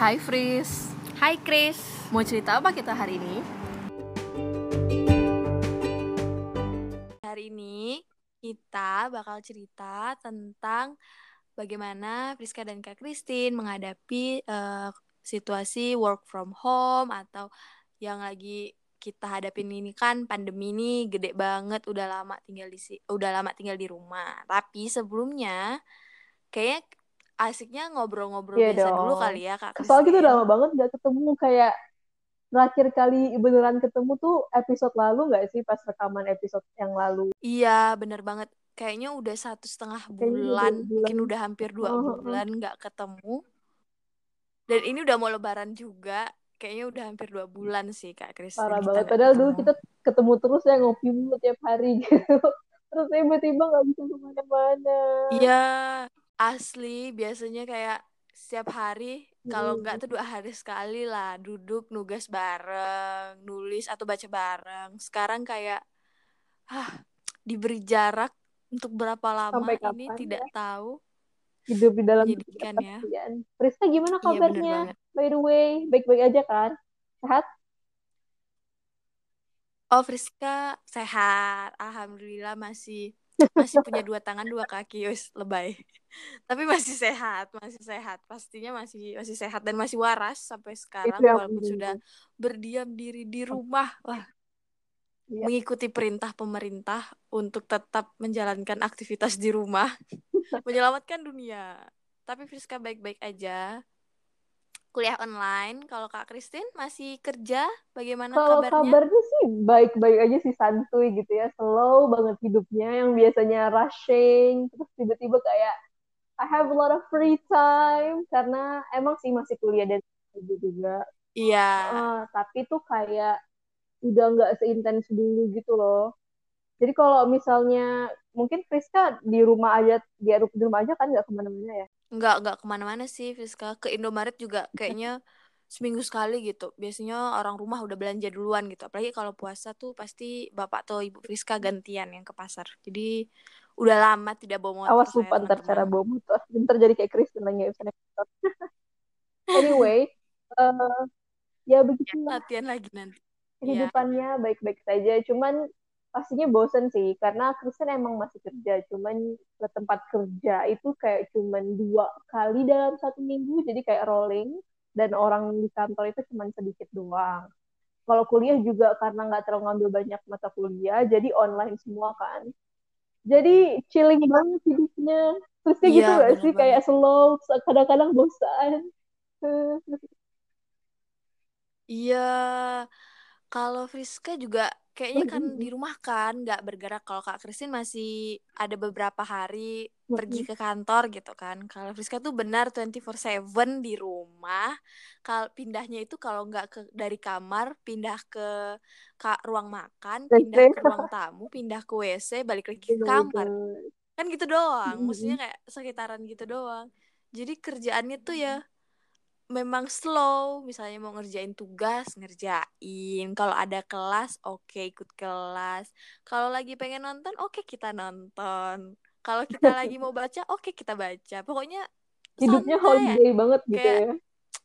Hai Fris, Hai Chris. mau cerita apa kita hari ini? Hari ini kita bakal cerita tentang bagaimana Friska dan Kak Christine menghadapi eh, situasi work from home atau yang lagi kita hadapin ini kan pandemi ini gede banget udah lama tinggal di udah lama tinggal di rumah. Tapi sebelumnya kayaknya asiknya ngobrol-ngobrol Iya biasa dulu dong. kali ya Kak. Soalnya kita udah lama banget gak ketemu kayak terakhir kali beneran ketemu tuh episode lalu nggak sih pas rekaman episode yang lalu Iya, bener banget. Kayaknya udah satu setengah bulan, bulan. mungkin udah hampir dua Oh, oh, oh. bulan nggak ketemu. Dan ini udah mau lebaran juga. Kayaknya udah hampir dua bulan sih, Kak Kristen. parah banget padahal dulu ketemu. kita ketemu terus ya ngopi mulu tiap hari gitu terus tiba-tiba nggak bisa ke mana-mana Iya, asli. Biasanya kayak setiap hari, kalau nggak tuh dua hari sekali lah, duduk nugas bareng, nulis atau baca bareng. Sekarang kayak, ah, diberi jarak untuk berapa lama Sampai ini kapan tidak tahu. hidup di dalam Menyedihkan ya. Priska gimana Iya, kabarnya banget. by the way baik-baik aja kan sehat Oh, Friska sehat. Alhamdulillah masih masih punya dua tangan, dua kaki, wis lebay. Tapi masih sehat, masih sehat. Pastinya masih masih sehat dan masih waras sampai sekarang Itu walaupun sudah berdiam diri di rumah. Wah, Iya. mengikuti perintah pemerintah untuk tetap menjalankan aktivitas di rumah, menyelamatkan dunia. Tapi Friska baik-baik aja. Kuliah online. Kalau Kak Christine masih kerja, bagaimana Kalau kabarnya? kabarnya sih baik-baik aja sih santuy gitu ya, slow banget hidupnya yang biasanya rushing, terus tiba-tiba kayak I have a lot of free time karena emang sih masih kuliah dan kerja juga. Iya. Eh, tapi tuh kayak udah nggak seintens dulu gitu loh. Jadi kalau misalnya mungkin Friska di rumah aja, di rumah aja kan nggak ke mana-mana ya. Nggak, nggak ke mana-mana sih, Friska. Ke Indomaret juga kayaknya seminggu sekali gitu. Biasanya orang rumah udah belanja duluan gitu. Apalagi kalau puasa tuh pasti bapak atau ibu Friska gantian yang ke pasar. Jadi udah lama tidak bawa motor Awas lupa ntar cara bawa motor. Ntar jadi kayak Kristen lagi motor. Anyway, eh, ya begitulah Latihan lagi nanti. Iya. kehidupannya baik-baik saja. Cuman pastinya bosen sih karena Kristen emang masih kerja. Cuman ke tempat kerja itu kayak cuman dua kali dalam satu minggu. Jadi kayak rolling dan orang di kantor itu cuman sedikit doang. Kalau kuliah juga karena nggak terlalu ngambil banyak mata kuliah, jadi online semua kan. Jadi chilling banget hidupnya. Terus kayak gitu gak sih? banget. Kayak slow, kadang-kadang bosan. Iya. Kalau Friska juga kayaknya kan di rumah kan nggak bergerak. Kalau Kak Christine masih ada beberapa hari pergi ke kantor gitu kan. Kalau Friska tuh benar 24/7 di rumah. Kalau pindahnya itu kalau nggak ke dari kamar, pindah ke ka- ruang makan, pindah ke ruang tamu, pindah ke WC, balik lagi ke kamar. Kan gitu doang. Maksudnya kayak sekitaran gitu doang. Jadi kerjaannya tuh ya memang slow. Misalnya mau ngerjain tugas, ngerjain. Kalau ada kelas, oke ikut kelas. Kalau lagi pengen nonton, oke kita nonton. Kalau kita lagi mau baca, oke kita baca. Pokoknya Hidupnya holiday banget gitu Kayak- ya.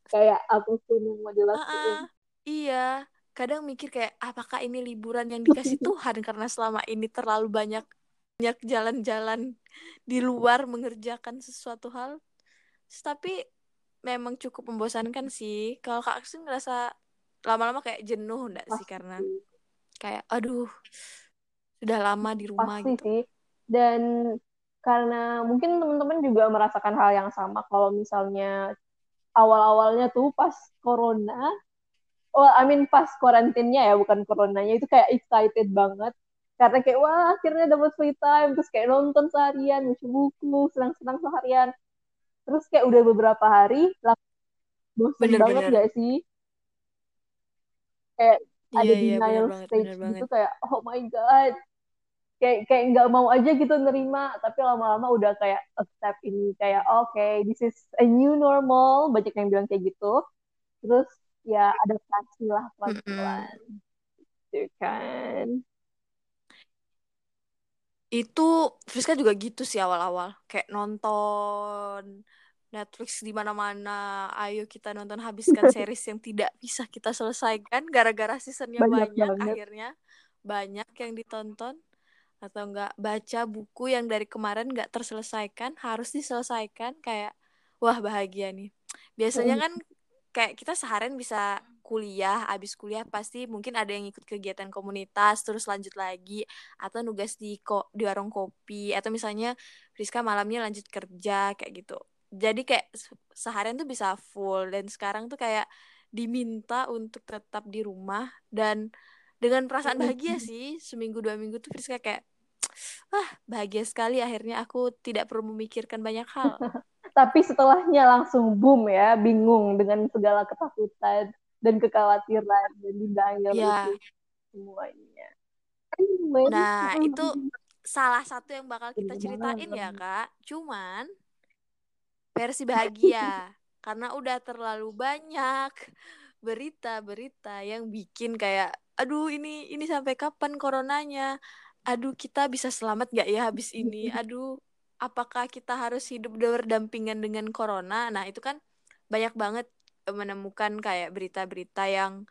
Kayak apa pun yang mau dilakuin. Ah-ah. Iya, kadang mikir kayak apakah ini liburan yang dikasih Tuhan karena selama ini terlalu banyak banyak jalan-jalan di luar mengerjakan sesuatu hal. Tapi memang cukup membosankan sih. Kalau Kak Aksin ngerasa lama-lama kayak jenuh enggak sih karena kayak aduh sudah lama di rumah Pasti gitu. sih. Dan karena mungkin teman-teman juga merasakan hal yang sama kalau misalnya awal-awalnya tuh pas corona, oh I mean pas karantinnya ya bukan coronanya itu kayak excited banget karena kayak wah akhirnya dapat free time terus kayak nonton seharian, baca buku, senang-senang seharian. Terus kayak udah beberapa hari langsung bosan Bener, banget bener. gak sih? Kayak Iya, ada iya, bener denial banget, stage bener banget. gitu kayak oh my god kayak kayak nggak mau aja gitu nerima tapi lama-lama udah kayak accept ini kayak oke this is a new normal banyak yang bilang kayak gitu terus ya adaptasi lah pelan-pelan gitu kan Itu Friska juga gitu sih awal-awal. Kayak nonton Netflix di mana-mana. Ayo kita nonton habiskan series yang tidak bisa kita selesaikan gara-gara seasonnya Banyak banyak, banget. akhirnya banyak yang ditonton atau enggak baca buku yang dari kemarin nggak terselesaikan harus diselesaikan kayak wah bahagia nih. Biasanya kan kayak kita seharian bisa kuliah, abis kuliah pasti mungkin ada yang ikut kegiatan komunitas terus lanjut lagi atau nugas di ko di warung kopi atau misalnya Rizka malamnya lanjut kerja kayak gitu. Jadi kayak seharian tuh bisa full dan sekarang tuh kayak diminta untuk tetap di rumah dan dengan perasaan bahagia sih seminggu dua minggu tuh Friska kayak ah bahagia sekali akhirnya aku tidak perlu memikirkan banyak hal. Tapi setelahnya langsung boom ya bingung dengan segala ketakutan dan kekhawatiran dan denial ya. itu semuanya. Anyway. nah itu salah satu yang bakal kita ceritain ya kak. Cuman versi bahagia. Karena udah terlalu banyak berita-berita yang bikin kayak aduh ini ini sampai kapan coronanya? Aduh kita bisa selamat gak ya habis ini? Aduh apakah kita harus hidup berdampingan dengan corona? Nah itu kan banyak banget menemukan kayak berita-berita yang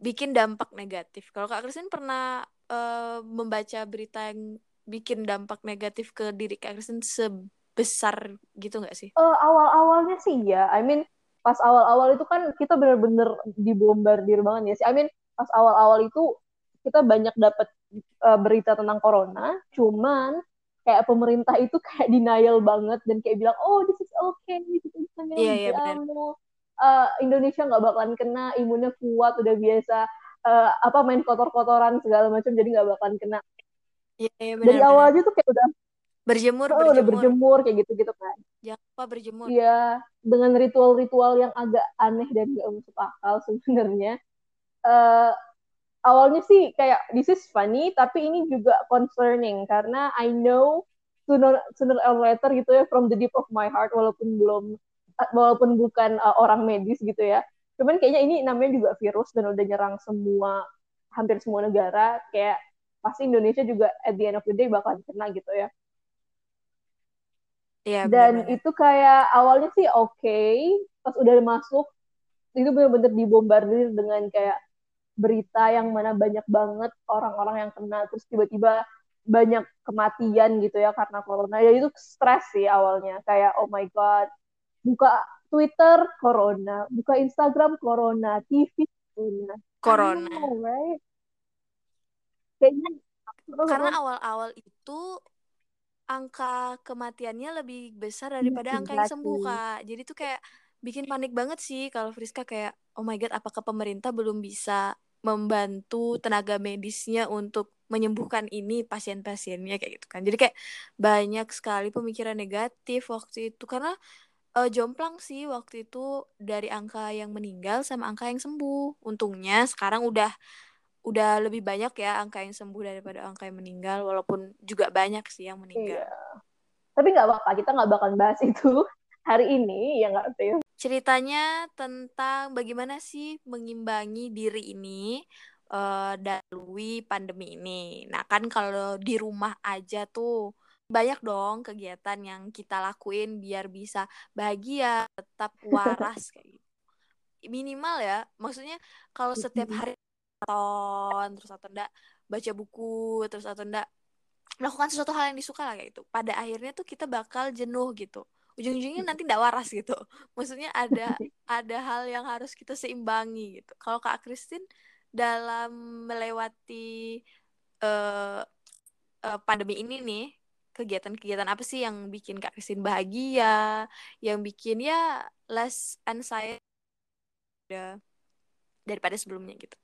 bikin dampak negatif kalau kak Kristin pernah uh, membaca berita yang bikin dampak negatif ke diri kak Kristin besar gitu nggak sih? Uh, awal-awalnya sih ya. I mean pas awal-awal itu kan kita bener-bener dibombardir banget ya sih. I mean pas awal-awal itu kita banyak dapat uh, berita tentang corona, cuman kayak pemerintah itu kayak denial banget dan kayak bilang oh this is okay gitu bisa yeah, yeah, uh, Indonesia nggak bakalan kena imunnya kuat udah biasa uh, apa main kotor-kotoran segala macam jadi nggak bakalan kena. Yeah, bener, dari awal aja tuh kayak udah berjemur oh, berjemur udah berjemur. kayak gitu gitu kan. Jangan lupa berjemur. Iya dengan ritual-ritual yang agak aneh dan gak masuk akal sebenarnya. Uh, awalnya sih kayak this is funny tapi ini juga concerning karena I know sooner sooner or later gitu ya from the deep of my heart walaupun belum walaupun bukan uh, orang medis gitu ya. Cuman kayaknya ini namanya juga virus dan udah nyerang semua hampir semua negara. Kayak pasti Indonesia juga at the end of the day bakal kena gitu ya. Iya, dan bener -bener. itu kayak awalnya sih oke okay, pas udah masuk itu benar-benar dibombardir dengan kayak berita yang mana banyak banget orang-orang yang kena terus tiba-tiba banyak kematian gitu ya karena corona. Ya itu stres sih awalnya kayak oh my god buka Twitter corona. Buka Instagram corona. TV corona. Corona. Know, right? kayaknya karena awal-awal itu angka kematiannya lebih besar daripada angka yang sembuh kak. Jadi tuh kayak bikin panik banget sih kalau Friska kayak oh my god apakah pemerintah belum bisa membantu tenaga medisnya untuk menyembuhkan ini pasien-pasiennya? Kayak gitu kan. Jadi kayak banyak sekali pemikiran negatif waktu itu. Karena uh, jomplang sih waktu itu dari angka yang meninggal sama angka yang sembuh untungnya sekarang udah udah lebih banyak ya angka yang sembuh daripada angka yang meninggal walaupun juga banyak sih yang meninggal. Iya. Tapi nggak apa-apa kita nggak bakal bahas itu hari ini ya nggak sih. Ceritanya tentang bagaimana sih mengimbangi diri ini uh, dalui pandemi ini. Nah kan kalau di rumah aja tuh banyak dong kegiatan yang kita lakuin biar bisa bahagia tetap waras kayak gitu. Minimal ya maksudnya kalau setiap hari maraton terus atau enggak baca buku terus atau enggak melakukan sesuatu hal yang disuka lah kayak itu pada akhirnya tuh kita bakal jenuh gitu. Ujung-ujungnya nanti tidak waras gitu. Maksudnya ada ada hal yang harus kita seimbangi gitu. Kalau kak Kristin dalam melewati uh, uh, pandemi ini nih kegiatan-kegiatan apa sih yang bikin kak Kristin bahagia yang bikin ya less anxiety daripada sebelumnya gitu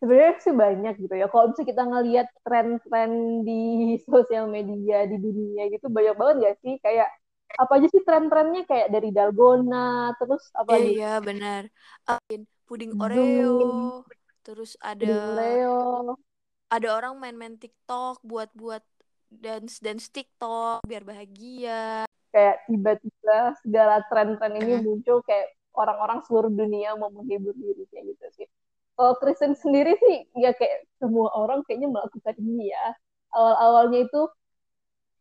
sebenarnya sih banyak gitu ya. Kalau bisa kita ngelihat tren-tren di sosial media di dunia gitu banyak banget gak sih? Kayak apa aja sih tren-trennya kayak dari dalgona, terus apa lagi? Iya benar. Uh, puding Oreo, terus ada Oreo. Ada orang main-main TikTok buat-buat dance dance TikTok biar bahagia. Kayak tiba-tiba segala tren-tren ini muncul kayak orang-orang seluruh dunia mau menghibur diri kayak gitu sih kalau Kristen sendiri sih ya kayak semua orang kayaknya melakukan ini ya awal-awalnya itu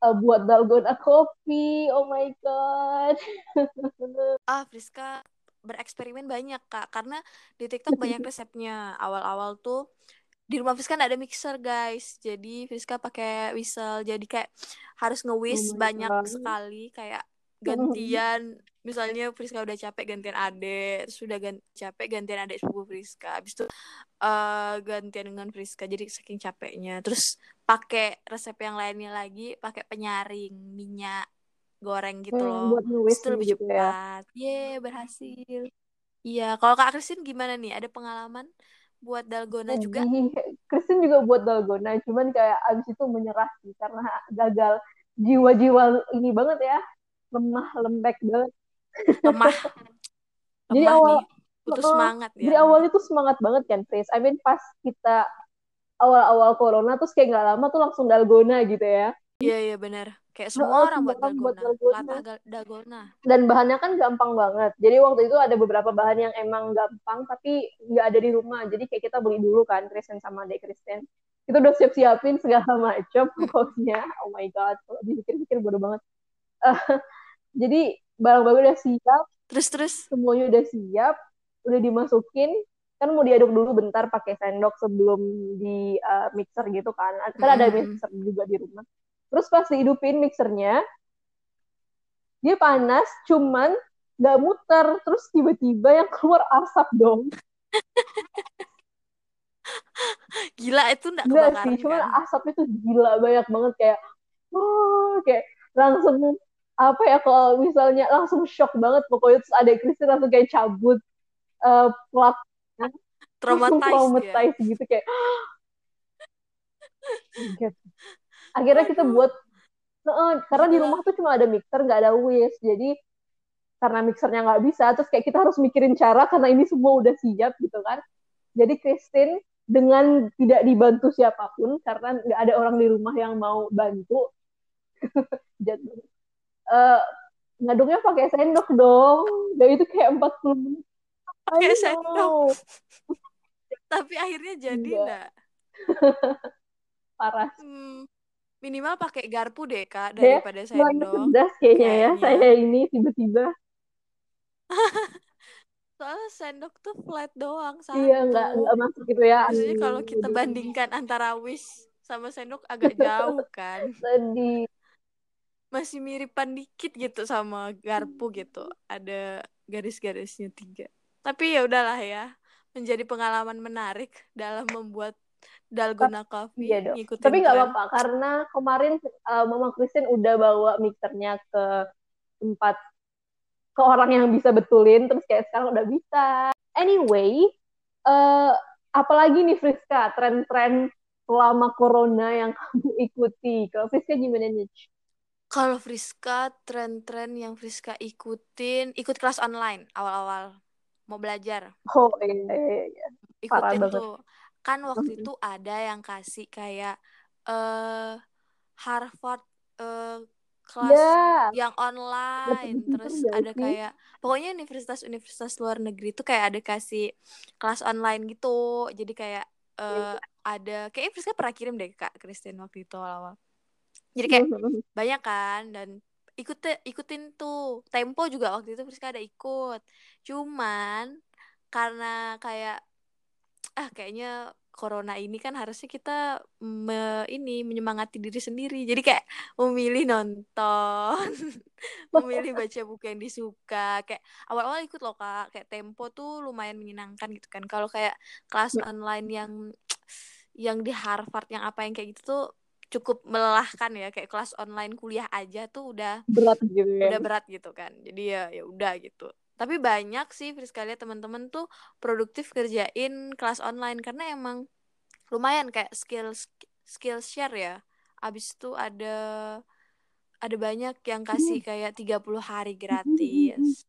uh, buat dalgona kopi. Oh my god. ah, Friska bereksperimen banyak kak karena di TikTok banyak resepnya awal-awal tuh di rumah Friska ada mixer guys. Jadi Friska pakai whistle. Jadi kayak harus nge-whisk Oh banyak God. sekali kayak gantian. Misalnya Friska udah capek gantian adek terus udah gan capek gantian adek sepupu Friska. Habis itu eh gantian dengan Friska jadi saking capeknya. Terus pakai resep yang lainnya lagi pakai penyaring minyak goreng gitu Hmm, loh. nge-whisk itu lebih gitu ya. cepat. Yeay berhasil. Iya kalau Kak Kristin gimana nih? Ada pengalaman buat dalgona juga Sedih. Kristen juga buat dalgona, cuman kayak abis itu menyerah sih karena gagal jiwa-jiwa ini banget ya, lemah lembek banget. lemah Jadi lemah awal- nih putus semangat ya Jadi awalnya tuh semangat banget kan, Chris. I mean pas kita awal-awal corona terus kayak nggak lama tuh langsung dalgona gitu ya. iya iya benar kayak semua orang semua buat orang buat dalgona dalgona. latah dalgona Dan bahannya kan gampang banget. Jadi waktu itu ada beberapa bahan yang emang gampang tapi nggak ada di rumah. Jadi kayak kita beli dulu kan, Kristen sama Dek Kristen. Kita udah siap-siapin segala macam pokoknya. Oh my god, kalau dipikir-pikir bodoh banget. Eh, jadi barang-barang udah siap, terus terus semuanya udah siap, udah dimasukin, kan mau diaduk dulu bentar pakai sendok sebelum di uh, mixer gitu kan. Kan ada Mm-mm. mixer juga di rumah. Terus pas dihidupin mixernya, dia panas, cuman nggak muter. Terus tiba-tiba yang keluar asap dong. gila itu nggak kebakaran sih, cuman kan asapnya tuh gila banyak banget kayak, oh, kayak langsung apa ya kalau misalnya langsung shock banget pokoknya terus ada Kristen langsung kayak cabut uh, plak langsung traumatized ya traumatized gitu kayak. akhirnya kita buat Heeh, karena di rumah tuh cuma ada mixer nggak ada whisk jadi karena mixernya nggak bisa terus kayak kita harus mikirin cara karena ini semua udah siap gitu kan. Jadi Christine dengan tidak dibantu siapa pun karena nggak ada orang di rumah yang mau bantu jatuh. Eh ngaduknya pakai sendok dong. Dan itu kayak 40 menit. Pakai sendok. tapi akhirnya jadi Enggak. nggak? Parah. Hmm, minimal pakai garpu deh kak Deh, daripada ini sendok cerdas kayaknya ya saya ini tiba-tiba. Soalnya sendok tuh flat doang satu. iya nggak nggak masuk gitu ya. Maksudnya kalau kita bandingkan antara wish sama sendok agak jauh kan. Sedih. Masih miripan dikit gitu sama garpu gitu. Ada garis-garisnya tiga. Tapi ya udahlah ya menjadi pengalaman menarik dalam membuat dalgona coffee Iya dong. ngikutin Tapi nggak apa-apa karena kemarin uh, Mama Christine udah bawa mixernya ke tempat ke orang yang bisa betulin terus kayak sekarang udah bisa. Anyway, uh, apalagi nih Friska tren-tren selama corona yang kamu ikuti. Kalau Friska gimana nih? Kalau Friska, tren-tren yang Friska ikutin, ikut kelas online awal-awal mau belajar. Oh iya, iya, iya. Parah Ikutin banget. Kan waktu itu ada yang kasih kayak eh Harvard eh kelas Ya, yang online terus ada sih? kayak pokoknya universitas-universitas luar negeri tuh kayak ada kasih kelas online gitu. Jadi kayak eh ada kayaknya Friska pernah kirim deh Kak Christine waktu itu awal-awal. Jadi kayak banyak kan dan ikut ikutin tuh tempo juga waktu itu Friska ada ikut cuman karena kayak ah kayaknya corona ini kan harusnya kita me, ini menyemangati diri sendiri. Jadi kayak memilih nonton memilih baca buku yang disuka. Kayak awal-awal ikut loh kak. Kayak tempo tuh lumayan menyenangkan gitu kan. Kalau kayak kelas online yang yang di Harvard yang apa yang kayak gitu tuh cukup melelahkan ya. Kayak kelas online kuliah aja tuh udah berat gitu ya. udah berat gitu kan. Jadi ya ya udah gitu tapi banyak sih Friska lihat teman-teman tuh produktif kerjain kelas online. Karena emang lumayan kayak skill skill share ya. Abis itu ada ada banyak yang kasih kayak 30 hari gratis.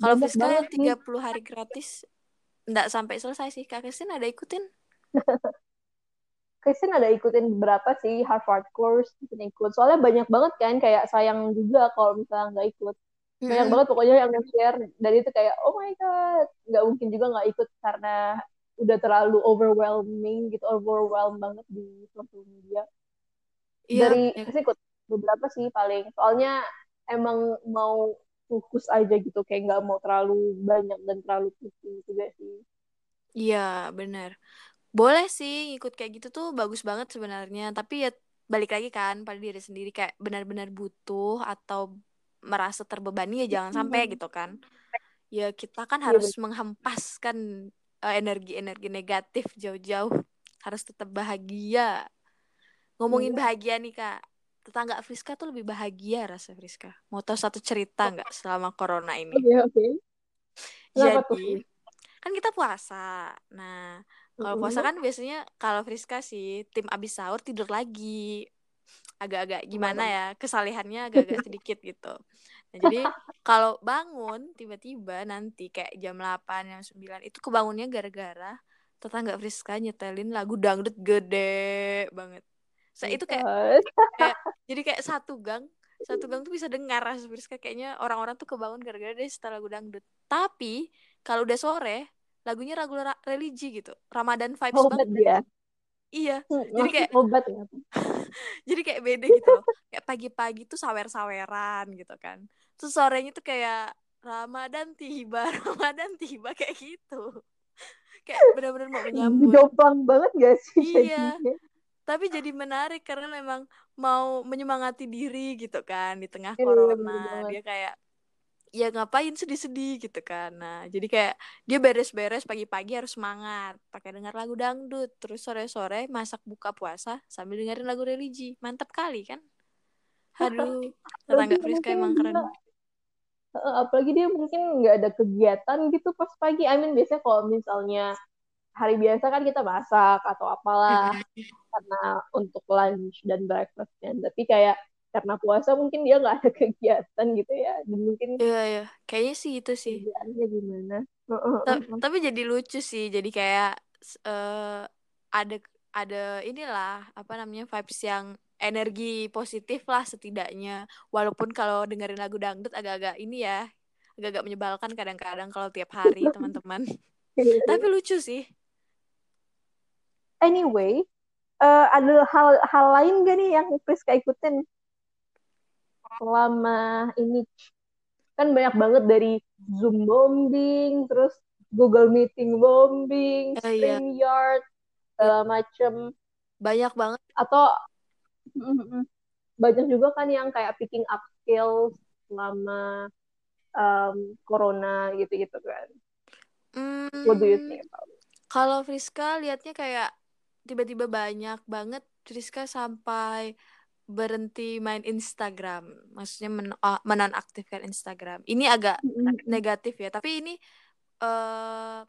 kalau Friska sih. 30 hari gratis nggak sampai selesai sih. Kak Kristin ada ikutin? Kristen ada ikutin beberapa sih? Harvard course ikut soalnya banyak banget kan kayak sayang juga kalau misalnya nggak ikut banyak banget pokoknya yang nge-share dan itu kayak oh my god nggak mungkin juga nggak ikut karena udah terlalu overwhelming gitu overwhelm banget di sosial media Iya, dari ya. Kristen ikut beberapa sih paling soalnya emang mau fokus aja gitu kayak nggak mau terlalu banyak dan terlalu pusing juga sih Iya, benar. Boleh sih ikut kayak gitu tuh bagus banget sebenarnya. Tapi ya balik lagi kan pada diri sendiri kayak benar-benar butuh atau merasa terbebani ya jangan sampai gitu kan. Ya kita kan Iya, harus menghempaskan eh, energi-energi negatif jauh-jauh. Harus tetap bahagia. Ngomongin Iya. bahagia nih Kak. Tetangga Friska tuh lebih bahagia rasa Friska. Mau tahu satu cerita nggak selama corona ini? oke tuh, Jadi, kan kita puasa. Nah, kalau puasa kan biasanya kalau Friska sih tim abis sahur tidur lagi. Agak-agak gimana ya, kesalehannya agak-agak sedikit gitu. Nah, jadi kalau bangun tiba-tiba nanti kayak jam 8, jam 9 itu kebangunnya gara-gara tetangga Friska nyetelin lagu dangdut gede banget. Saya itu kayak kayak jadi kayak satu gang satu gang tuh bisa dengar Ras Friska. Kayaknya orang-orang tuh kebangun gara-gara dia setel lagu dangdut. Tapi kalau udah sore lagunya lagu religi gitu. Ramadan vibes obat banget. dia? Iya. Hmm, Jadi kayak- obat ya jadi kayak beda gitu loh. Kayak pagi-pagi tuh sawer-saweran gitu kan. Terus sorenya tuh kayak Ramadan tiba Ramadan tiba kayak gitu. Kayak benar-benar mau menyambut. Jomplang banget gak sih Iya. jadinya? tapi jadi menarik karena memang mau menyemangati diri gitu kan di tengah Iya, corona. dia kayak ya ngapain sedih-sedih gitu kan. Nah jadi kayak dia beres-beres pagi-pagi harus semangat pakai dengar lagu dangdut terus sore-sore masak buka puasa sambil dengerin lagu religi. Mantap kali kan? Aduh tetangga Friska emang keren. Apalagi dia mungkin nggak ada kegiatan gitu pas pagi. I mean biasanya kalau misalnya hari biasa kan kita masak atau apalah karena untuk lunch dan breakfastnya. Tapi kayak karena puasa mungkin dia nggak ada kegiatan gitu ya. Dan mungkin iya iya. Kayaknya sih itu sih. kerjaannya gimana. Ta- tapi jadi lucu sih. Jadi kayak eh ada ada inilah apa namanya vibes yang energi positif lah setidaknya. Walaupun kalau dengerin lagu dangdut agak-agak ini ya agak-agak menyebalkan kadang-kadang kalau tiap hari teman-teman. Tapi lucu sih. Anyway, eh, ada hal hal lain gak nih yang Priska ikutin selama ini? Kan banyak banget dari Zoom bombing, terus Google Meeting bombing, Oh, iya. StreamYard, segala macem. banyak banget Atau mm, mm, banyak juga kan yang kayak picking up skills selama um, corona gitu-gitu kan. What do you Hmm, think about it? kalau Friska liatnya kayak tiba-tiba banyak banget Friska sampai berhenti main Instagram maksudnya men- menonaktifkan Instagram. Ini agak negatif ya tapi ini eh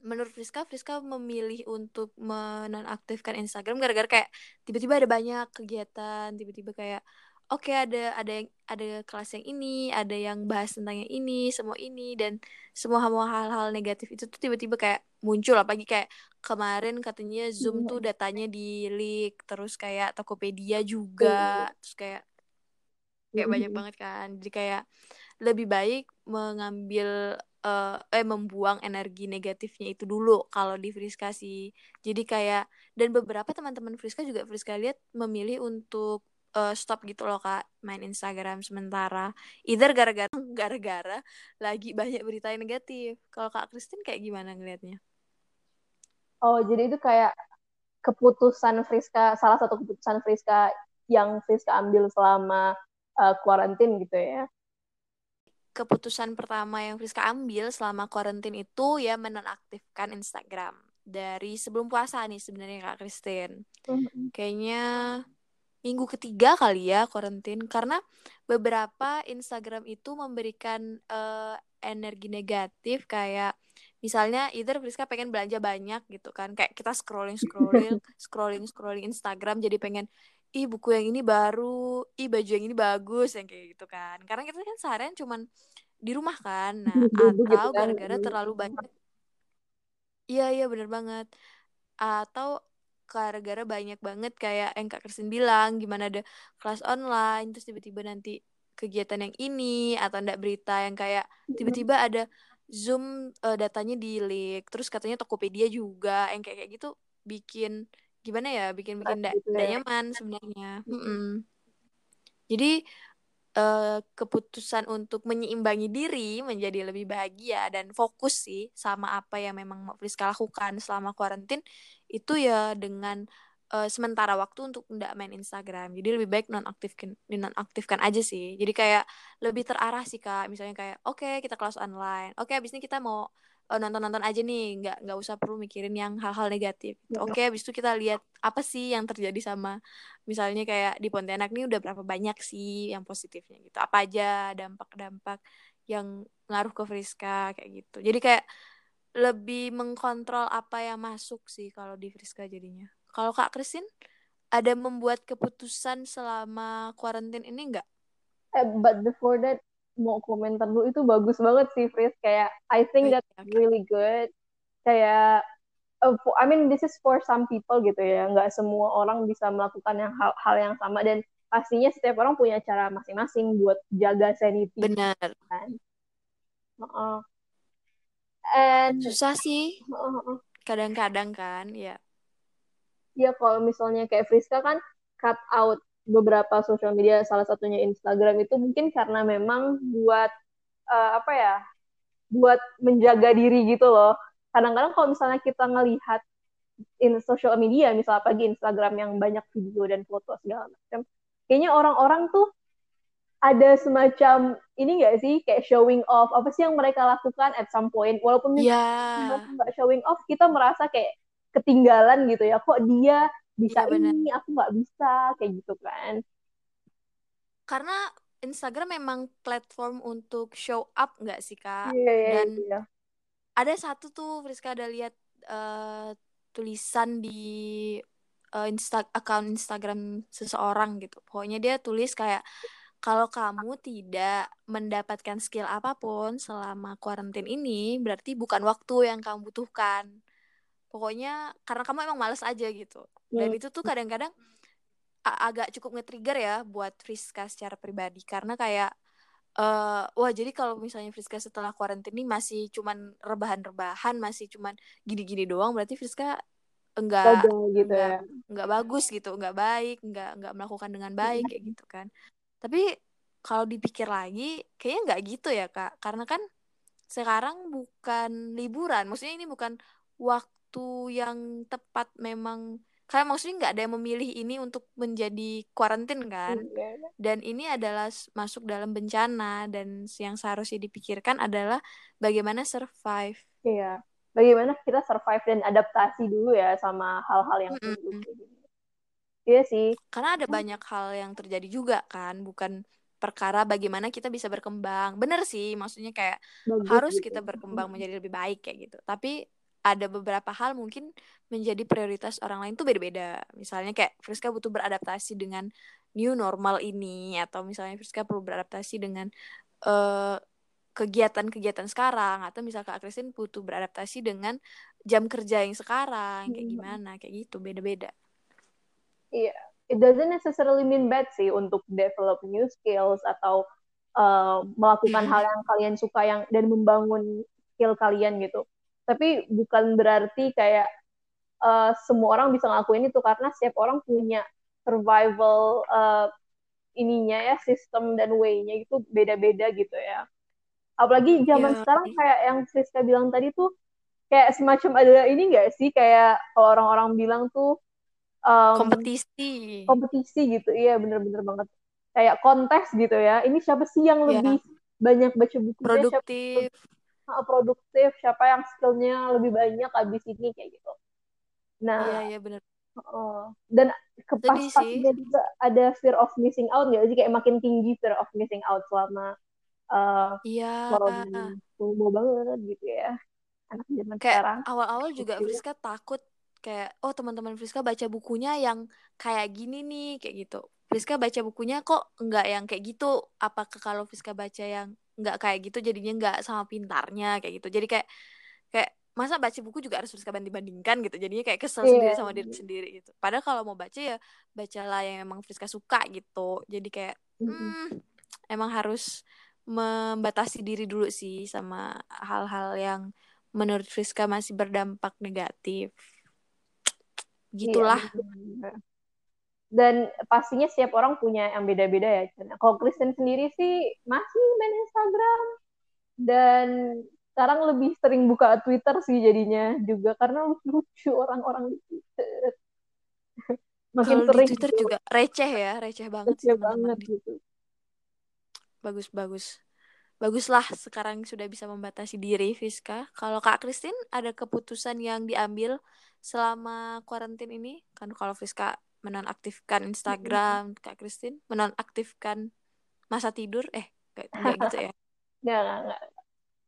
menurut Friska Friska memilih untuk menonaktifkan Instagram gara-gara kayak tiba-tiba ada banyak kegiatan tiba-tiba kayak oke ada ada yang ada kelas yang ini ada yang bahas tentang yang ini semua ini dan semua semua hal-hal negatif itu tuh tiba-tiba kayak muncul apalagi kayak kemarin katanya Zoom Iya. tuh datanya di leak terus kayak Tokopedia juga terus kayak kayak banyak Mhm. banget kan. Jadi kayak lebih baik mengambil eh, eh membuang energi negatifnya itu dulu kalau di Friska sih. Jadi kayak dan beberapa teman-teman Friska juga Friska lihat memilih untuk eh, stop gitu loh kak main Instagram sementara. Either gara-gara gara-gara lagi banyak berita yang negatif. Kalau kak Christine kayak gimana ngelihatnya Oh, jadi itu kayak keputusan Friska, salah satu keputusan Friska yang Friska ambil selama uh, gitu ya. keputusan pertama yang Friska ambil selama karantin itu ya menonaktifkan Instagram dari sebelum puasa nih sebenarnya Kak Christine. Kayaknya minggu ketiga kali ya karantin karena beberapa Instagram itu memberikan eh, energi negatif kayak misalnya either Friska pengen belanja banyak gitu kan kayak kita scrolling scrolling scrolling scrolling Instagram jadi pengen ih buku yang ini baru ih baju yang ini bagus yang kayak gitu kan. Karena kita kan seharian cuman di rumah kan. Nah gitu atau kan. gara-gara terlalu banyak iya iya bener banget. Atau gara-gara banyak banget kayak yang Kak Kristin bilang gimana ada kelas online terus tiba-tiba nanti kegiatan yang ini atau enggak berita yang kayak tiba-tiba ada Zoom eh, datanya di leak terus katanya Tokopedia juga yang kayak kayak gitu bikin gimana ya bikin bikin Stres ndak gitu ya. nyaman sebenarnya Mm-mm. Jadi uh, keputusan untuk menyeimbangi diri menjadi lebih bahagia dan fokus sih sama apa yang memang Friska lakukan selama karantin itu ya dengan uh, sementara waktu untuk tidak main Instagram. Jadi lebih baik nonaktifkan nonaktifkan aja sih. Jadi kayak lebih terarah sih kak. Misalnya kayak oke okay, kita kelas online. Oke okay, abis ini kita mau uh, nonton-nonton aja nih nggak nggak usah perlu mikirin yang hal-hal negatif gitu. oke okay, habis itu kita lihat apa sih yang terjadi sama misalnya kayak di Pontianak nih udah berapa banyak sih yang positifnya gitu apa aja dampak-dampak yang ngaruh ke Friska kayak gitu jadi kayak lebih mengkontrol apa yang masuk sih kalau di Friska jadinya kalau Kak Kristin ada membuat keputusan selama kuarantin ini enggak? Eh, but before that mau komentar dulu itu bagus banget sih Fris. Kayak I think that's really good. Kayak uh, I mean this is for some people gitu ya. Nggak semua orang bisa melakukan yang hal, hal yang sama. Dan pastinya setiap orang punya cara masing-masing buat jaga sanity benar. kan? Uh -uh. and susah sih. Kadang-kadang kan ya ya kalau misalnya kayak Friska kan cut out beberapa sosial media salah satunya Instagram itu mungkin karena memang buat uh, apa ya buat menjaga diri gitu loh kadang-kadang kalau misalnya kita ngelihat in social media misalnya pagi Instagram yang banyak video dan foto segala macam kayaknya orang-orang tuh ada semacam ini gak sih kayak showing off apa sih yang mereka lakukan at some point walaupun yeah. nggak showing off kita merasa kayak ketinggalan gitu ya kok dia bisa ya, ini aku nggak bisa kayak gitu kan. Karena Instagram memang platform untuk show up nggak sih kak? Yeah, yeah, dan yeah. ada satu tuh Friska ada lihat uh, tulisan di uh, insta account Instagram seseorang gitu. Pokoknya dia tulis kayak kalau kamu tidak mendapatkan skill apa pun selama kuarantin ini berarti bukan waktu yang kamu butuhkan pokoknya karena kamu emang males aja gitu. Dan hmm. itu tuh kadang-kadang agak cukup nge-trigger ya buat Friska secara pribadi. Karena kayak uh, wah jadi kalau misalnya Friska setelah karantina ini masih cuman rebahan-rebahan masih cuman gini-gini doang berarti Friska enggak gitu enggak, ya. enggak bagus gitu enggak baik enggak enggak melakukan dengan baik kayak gitu kan. Tapi kalau dipikir lagi kayaknya enggak gitu ya kak. Karena kan sekarang bukan liburan maksudnya ini bukan waktu waktu yang tepat memang kayak maksudnya nggak ada yang memilih ini untuk menjadi kuarantin kan. Iya. dan ini adalah masuk dalam bencana dan yang seharusnya dipikirkan adalah bagaimana survive. Iya. Bagaimana kita survive dan adaptasi dulu ya sama hal-hal yang mm -hmm. iya sih. Karena ada banyak hal yang terjadi juga kan bukan perkara bagaimana kita bisa berkembang. Bener sih maksudnya kayak Bagus, harus gitu. kita berkembang menjadi lebih baik kayak gitu. Tapi ada beberapa hal mungkin menjadi prioritas orang lain tuh beda-beda. Misalnya kayak Friska butuh beradaptasi dengan new normal ini atau misalnya Friska perlu beradaptasi dengan kegiatan kegiatan-kegiatan sekarang atau misalnya Kak Kristin butuh beradaptasi dengan jam kerja yang sekarang kayak hmm. gimana kayak gitu beda-beda. Iya, yeah. it doesn't necessarily mean bad sih untuk develop new skills atau uh, melakukan hal yang kalian suka yang dan membangun skill kalian gitu tapi bukan berarti kayak uh, semua orang bisa ngelakuin itu karena setiap orang punya survival uh, ininya ya sistem dan way-nya itu beda-beda gitu ya. Apalagi zaman yeah. sekarang kayak yang Friska bilang tadi tuh kayak semacam ada ini gak sih? Kayak kalau orang-orang bilang tuh um, kompetisi. kompetisi gitu. Iya bener-bener banget. Kayak kontes gitu ya. Ini siapa sih yang iya. lebih yeah. banyak baca buku produktif. siapa, produktif siapa yang skillnya lebih banyak abis ini kayak gitu. Nah iya iya benar uh, dan kepas-pasnya juga ada fear of missing out nggak sih? Kayak makin tinggi fear of missing out selama uh, iya corona mau banget gitu ya anak zaman kayak sekarang. awal-awal juga gitu. Friska takut kayak oh teman-teman Friska baca bukunya yang kayak gini nih kayak gitu. Friska baca bukunya kok nggak yang kayak gitu? Apakah kalau Friska baca yang nggak kayak gitu jadinya nggak sama pintarnya kayak gitu. Jadi kayak kayak masa baca buku juga harus bersabar dibandingkan gitu. Jadinya kayak kesel yeah. sendiri sama diri sendiri gitu. Padahal kalau mau baca ya bacalah yang emang Friska suka gitu. Jadi kayak hmm, emang harus membatasi diri dulu sih sama hal-hal yang menurut Friska masih berdampak negatif. Gitulah. yeah. Dan pastinya setiap orang punya yang beda-beda ya. Kalau Kristen sendiri sih masih main Instagram dan sekarang lebih sering buka Twitter sih jadinya juga karena lucu orang-orang di Twitter. Makin Kalo sering di Twitter juga receh ya, receh banget receh banget gitu. Bagus bagus. Baguslah sekarang sudah bisa membatasi diri Fiska. Kalau Kak Kristin ada keputusan yang diambil selama kuarantin ini? Kan kalau Fiska menonaktifkan Instagram, Kak Kristin menonaktifkan masa tidur, eh kayak gitu ya? Nggak, nggak.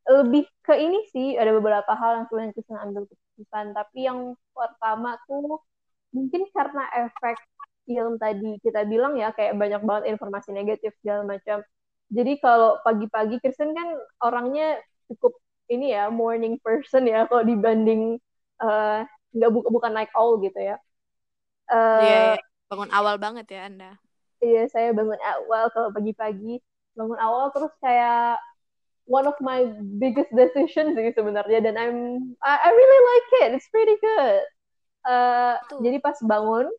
Lebih ke ini sih, ada beberapa hal yang sebenarnya Kristen ambil keputusan. Tapi yang pertama tuh mungkin karena efek yang tadi kita bilang ya, kayak banyak banget informasi negatif segala macam. Jadi kalau pagi-pagi Kristen kan orangnya cukup ini ya morning person ya kalau dibanding uh, nggak bu bukan night owl gitu ya Uh, iya, iya, bangun awal banget ya Anda. Iya, saya bangun awal kalau pagi-pagi. Bangun awal terus kayak one of my biggest decisions sih sebenarnya dan I'm I, I really like it. It's pretty good. Uh, jadi pas bangun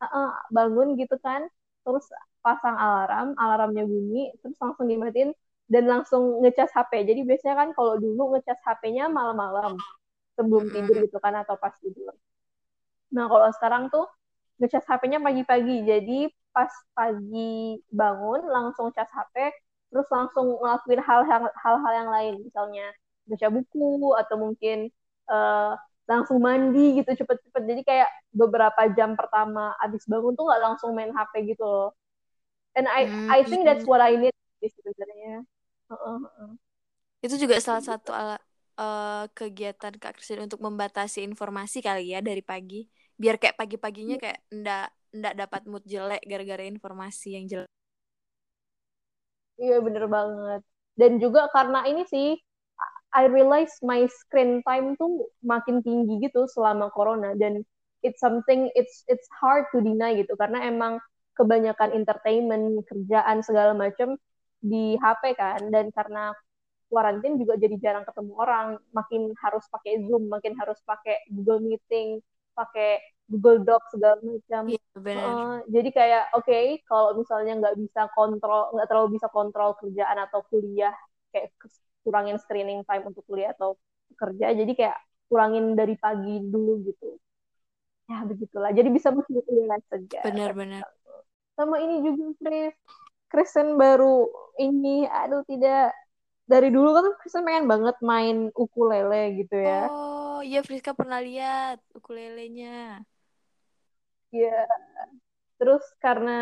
uh, uh, bangun gitu kan, terus pasang alarm, alarmnya bunyi, terus langsung dimatiin dan langsung ngecas HP. Jadi biasanya kan kalau dulu ngecas HP-nya malam-malam sebelum tidur gitu kan atau pas tidur. Nah, kalau sekarang tuh ngecas HP-nya pagi-pagi. Jadi pas pagi bangun langsung cas HP, terus langsung ngelakuin hal-hal yang lain, misalnya baca buku atau mungkin uh, langsung mandi gitu cepet-cepet. Jadi kayak beberapa jam pertama abis bangun tuh nggak langsung main HP gitu loh. And I hmm. I think that's what I need sebenarnya. Uh, uh, uh. Itu juga salah satu alat uh, kegiatan Kak Kristin untuk membatasi informasi kali ya dari pagi. Biar kayak pagi-paginya iya. kayak ndak ndak dapat mood jelek gara-gara informasi yang jelek iya bener banget. Dan juga karena ini sih I realize my screen time tuh makin tinggi gitu selama corona. Dan it's something it's it's hard to deny gitu. Karena emang kebanyakan entertainment kerjaan segala macam di HP kan. Dan karena kuarantin juga jadi jarang ketemu orang makin harus pakai zoom makin harus pakai Google Meeting pakai Google Docs segala macam. Iya, Uh, jadi kayak oke okay, kalau misalnya nggak bisa kontrol nggak terlalu bisa kontrol kerjaan atau kuliah kayak kurangin screening time untuk kuliah atau kerja jadi kayak kurangin dari pagi dulu gitu. Ya begitulah. Jadi bisa kuliah saja. Benar-benar. Sama ini juga Chris. Kristen baru ini aduh tidak dari dulu kan Kristen pengen banget main ukulele gitu ya. Oh iya Friska pernah lihat ukulelenya. Iya. Terus karena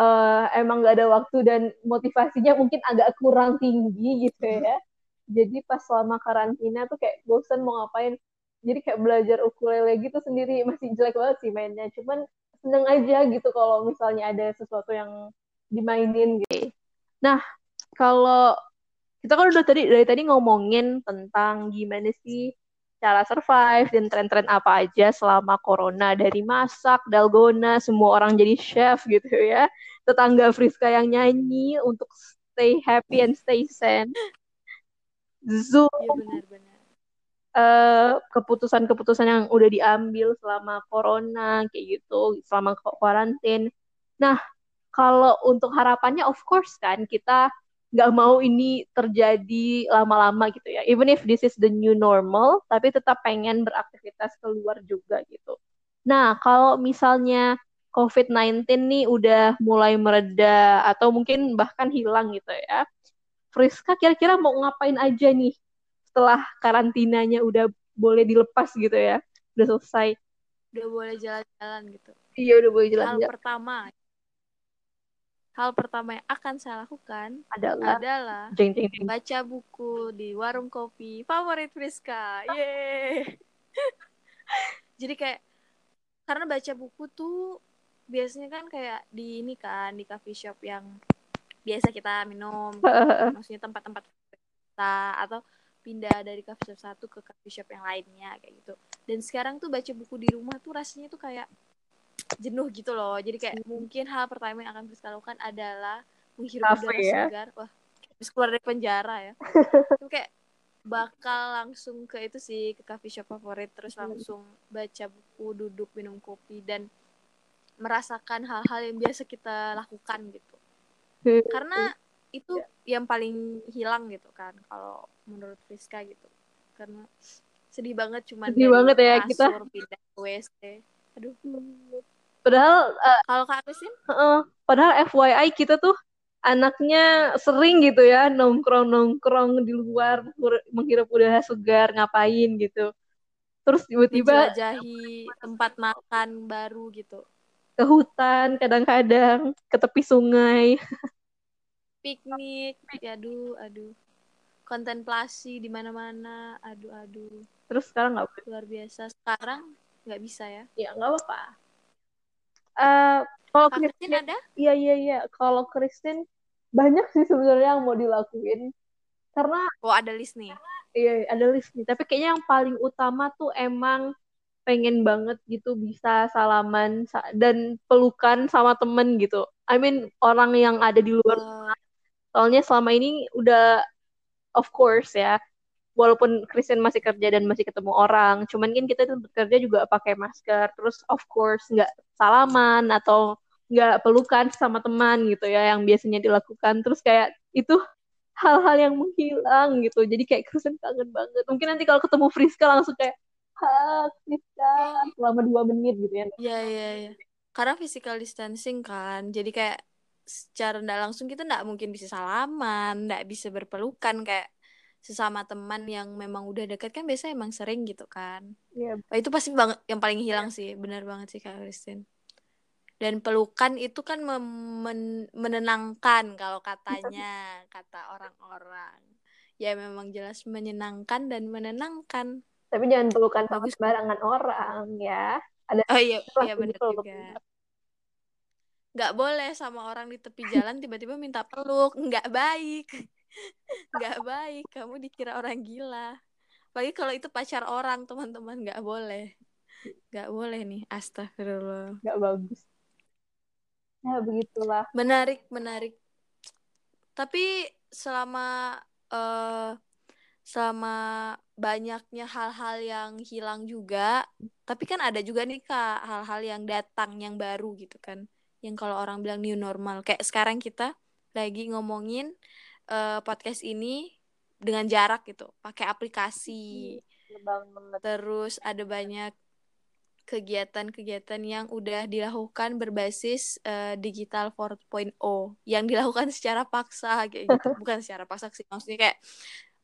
uh, emang gak ada waktu dan motivasinya mungkin agak kurang tinggi gitu ya. Jadi pas selama karantina tuh kayak bosan mau ngapain. Jadi kayak belajar ukulele gitu sendiri masih jelek banget sih mainnya. Cuman seneng aja gitu kalau misalnya ada sesuatu yang dimainin gitu. Nah, kalau kita kan udah tadi dari tadi ngomongin tentang gimana sih cara survive dan tren-tren apa aja selama corona dari masak, dalgona, semua orang jadi chef gitu ya. Tetangga Friska yang nyanyi untuk stay happy and stay sane. Zoom. Ya, benar-benar. Uh, keputusan-keputusan yang udah diambil selama corona kayak gitu, selama karantin. Nah, kalau untuk harapannya of course kan kita nggak mau ini terjadi lama-lama gitu ya. Even if this is the new normal, tapi tetap pengen beraktivitas keluar juga gitu. Nah, kalau misalnya COVID-19 nih udah mulai mereda atau mungkin bahkan hilang gitu ya. Friska kira-kira mau ngapain aja nih setelah karantinanya udah boleh dilepas gitu ya. Udah selesai. Udah boleh jalan-jalan gitu. Iya, udah boleh jalan-jalan. Hal pertama hal pertama yang akan saya lakukan adalah, adalah jeng, jeng, jeng. baca buku di warung kopi favorit Friska. Yeay. Jadi kayak karena baca buku tuh biasanya kan kayak di ini kan di coffee shop yang biasa kita minum, maksudnya tempat-tempat kita atau pindah dari coffee shop satu ke coffee shop yang lainnya kayak gitu. Dan sekarang tuh baca buku di rumah tuh rasanya tuh kayak jenuh gitu loh. Jadi kayak mungkin hal pertama yang akan kita lakukan adalah menghirup udara ya? segar. Wah habis keluar dari penjara ya. Itu kayak bakal langsung ke itu sih ke coffee shop favorit terus langsung baca buku duduk minum kopi dan merasakan hal-hal yang biasa kita lakukan gitu. Karena itu yang paling hilang gitu kan kalau menurut Friska gitu. Karena sedih banget cuman Sedih banget ya, kita. pindah ke WC aduh Padahal eh, kalau kak Christine Heeh. padahal FYI kita tuh anaknya sering gitu ya nongkrong-nongkrong di luar menghirup udara segar ngapain gitu. Terus tiba-tiba menjelajahi tempat makan baru gitu ke hutan kadang-kadang ke tepi sungai. piknik aduh aduh kontemplasi di mana-mana aduh aduh Terus sekarang nggak luar biasa sekarang nggak bisa ya Ya nggak apa-apa. Eh, kalau Christine, ada iya iya iya. Kalau Christine banyak sih sebenarnya yang mau dilakuin. Karena oh ada list nih Iya, ada list nih. Tapi kayaknya yang paling utama tuh emang pengen banget gitu bisa salaman sa- dan pelukan sama temen gitu. I mean orang yang ada di luar. Eh, Soalnya selama ini udah of course ya, walaupun Christian masih kerja dan masih ketemu orang, cuman kan kita tuh bekerja juga pakai masker. Terus of course nggak salaman atau nggak pelukan sama teman gitu ya yang biasanya dilakukan. Terus kayak itu hal-hal yang menghilang gitu. Jadi kayak Kristen kangen banget. Mungkin nanti kalau ketemu Friska langsung kayak, ha Friska, selama dua menit gitu ya. Iya, iya, iya. Karena physical distancing kan, jadi kayak secara tidak langsung kita nggak mungkin bisa salaman, nggak bisa berpelukan kayak sesama teman yang memang udah dekat kan biasanya emang sering gitu kan. Iya, Wah, itu pasti banget yang paling hilang sih, benar banget sih Kak Christine. Dan pelukan itu kan men- menenangkan kalau katanya, kata orang-orang. Ya memang jelas menyenangkan dan menenangkan. tapi jangan pelukan sama sembarangan orang ya. Ada Oh iya, iya benar juga. nggak boleh sama orang di tepi jalan tiba-tiba minta peluk nggak baik nggak baik kamu dikira orang gila. Apalagi kalau itu pacar orang teman-teman nggak boleh. Nggak boleh nih astagfirullah. Nggak bagus. Ya begitulah. menarik menarik. Tapi selama eh selama banyaknya hal-hal yang hilang juga tapi kan ada juga nih kak hal-hal yang datang yang baru gitu kan. Yang kalau orang bilang new normal. Kayak sekarang kita lagi ngomongin eh, podcast ini dengan jarak gitu pakai aplikasi banget. terus ada banyak kegiatan-kegiatan yang udah dilakukan berbasis eh, digital 4.0 yang dilakukan secara paksa kayak gitu bukan secara paksa sih maksudnya kayak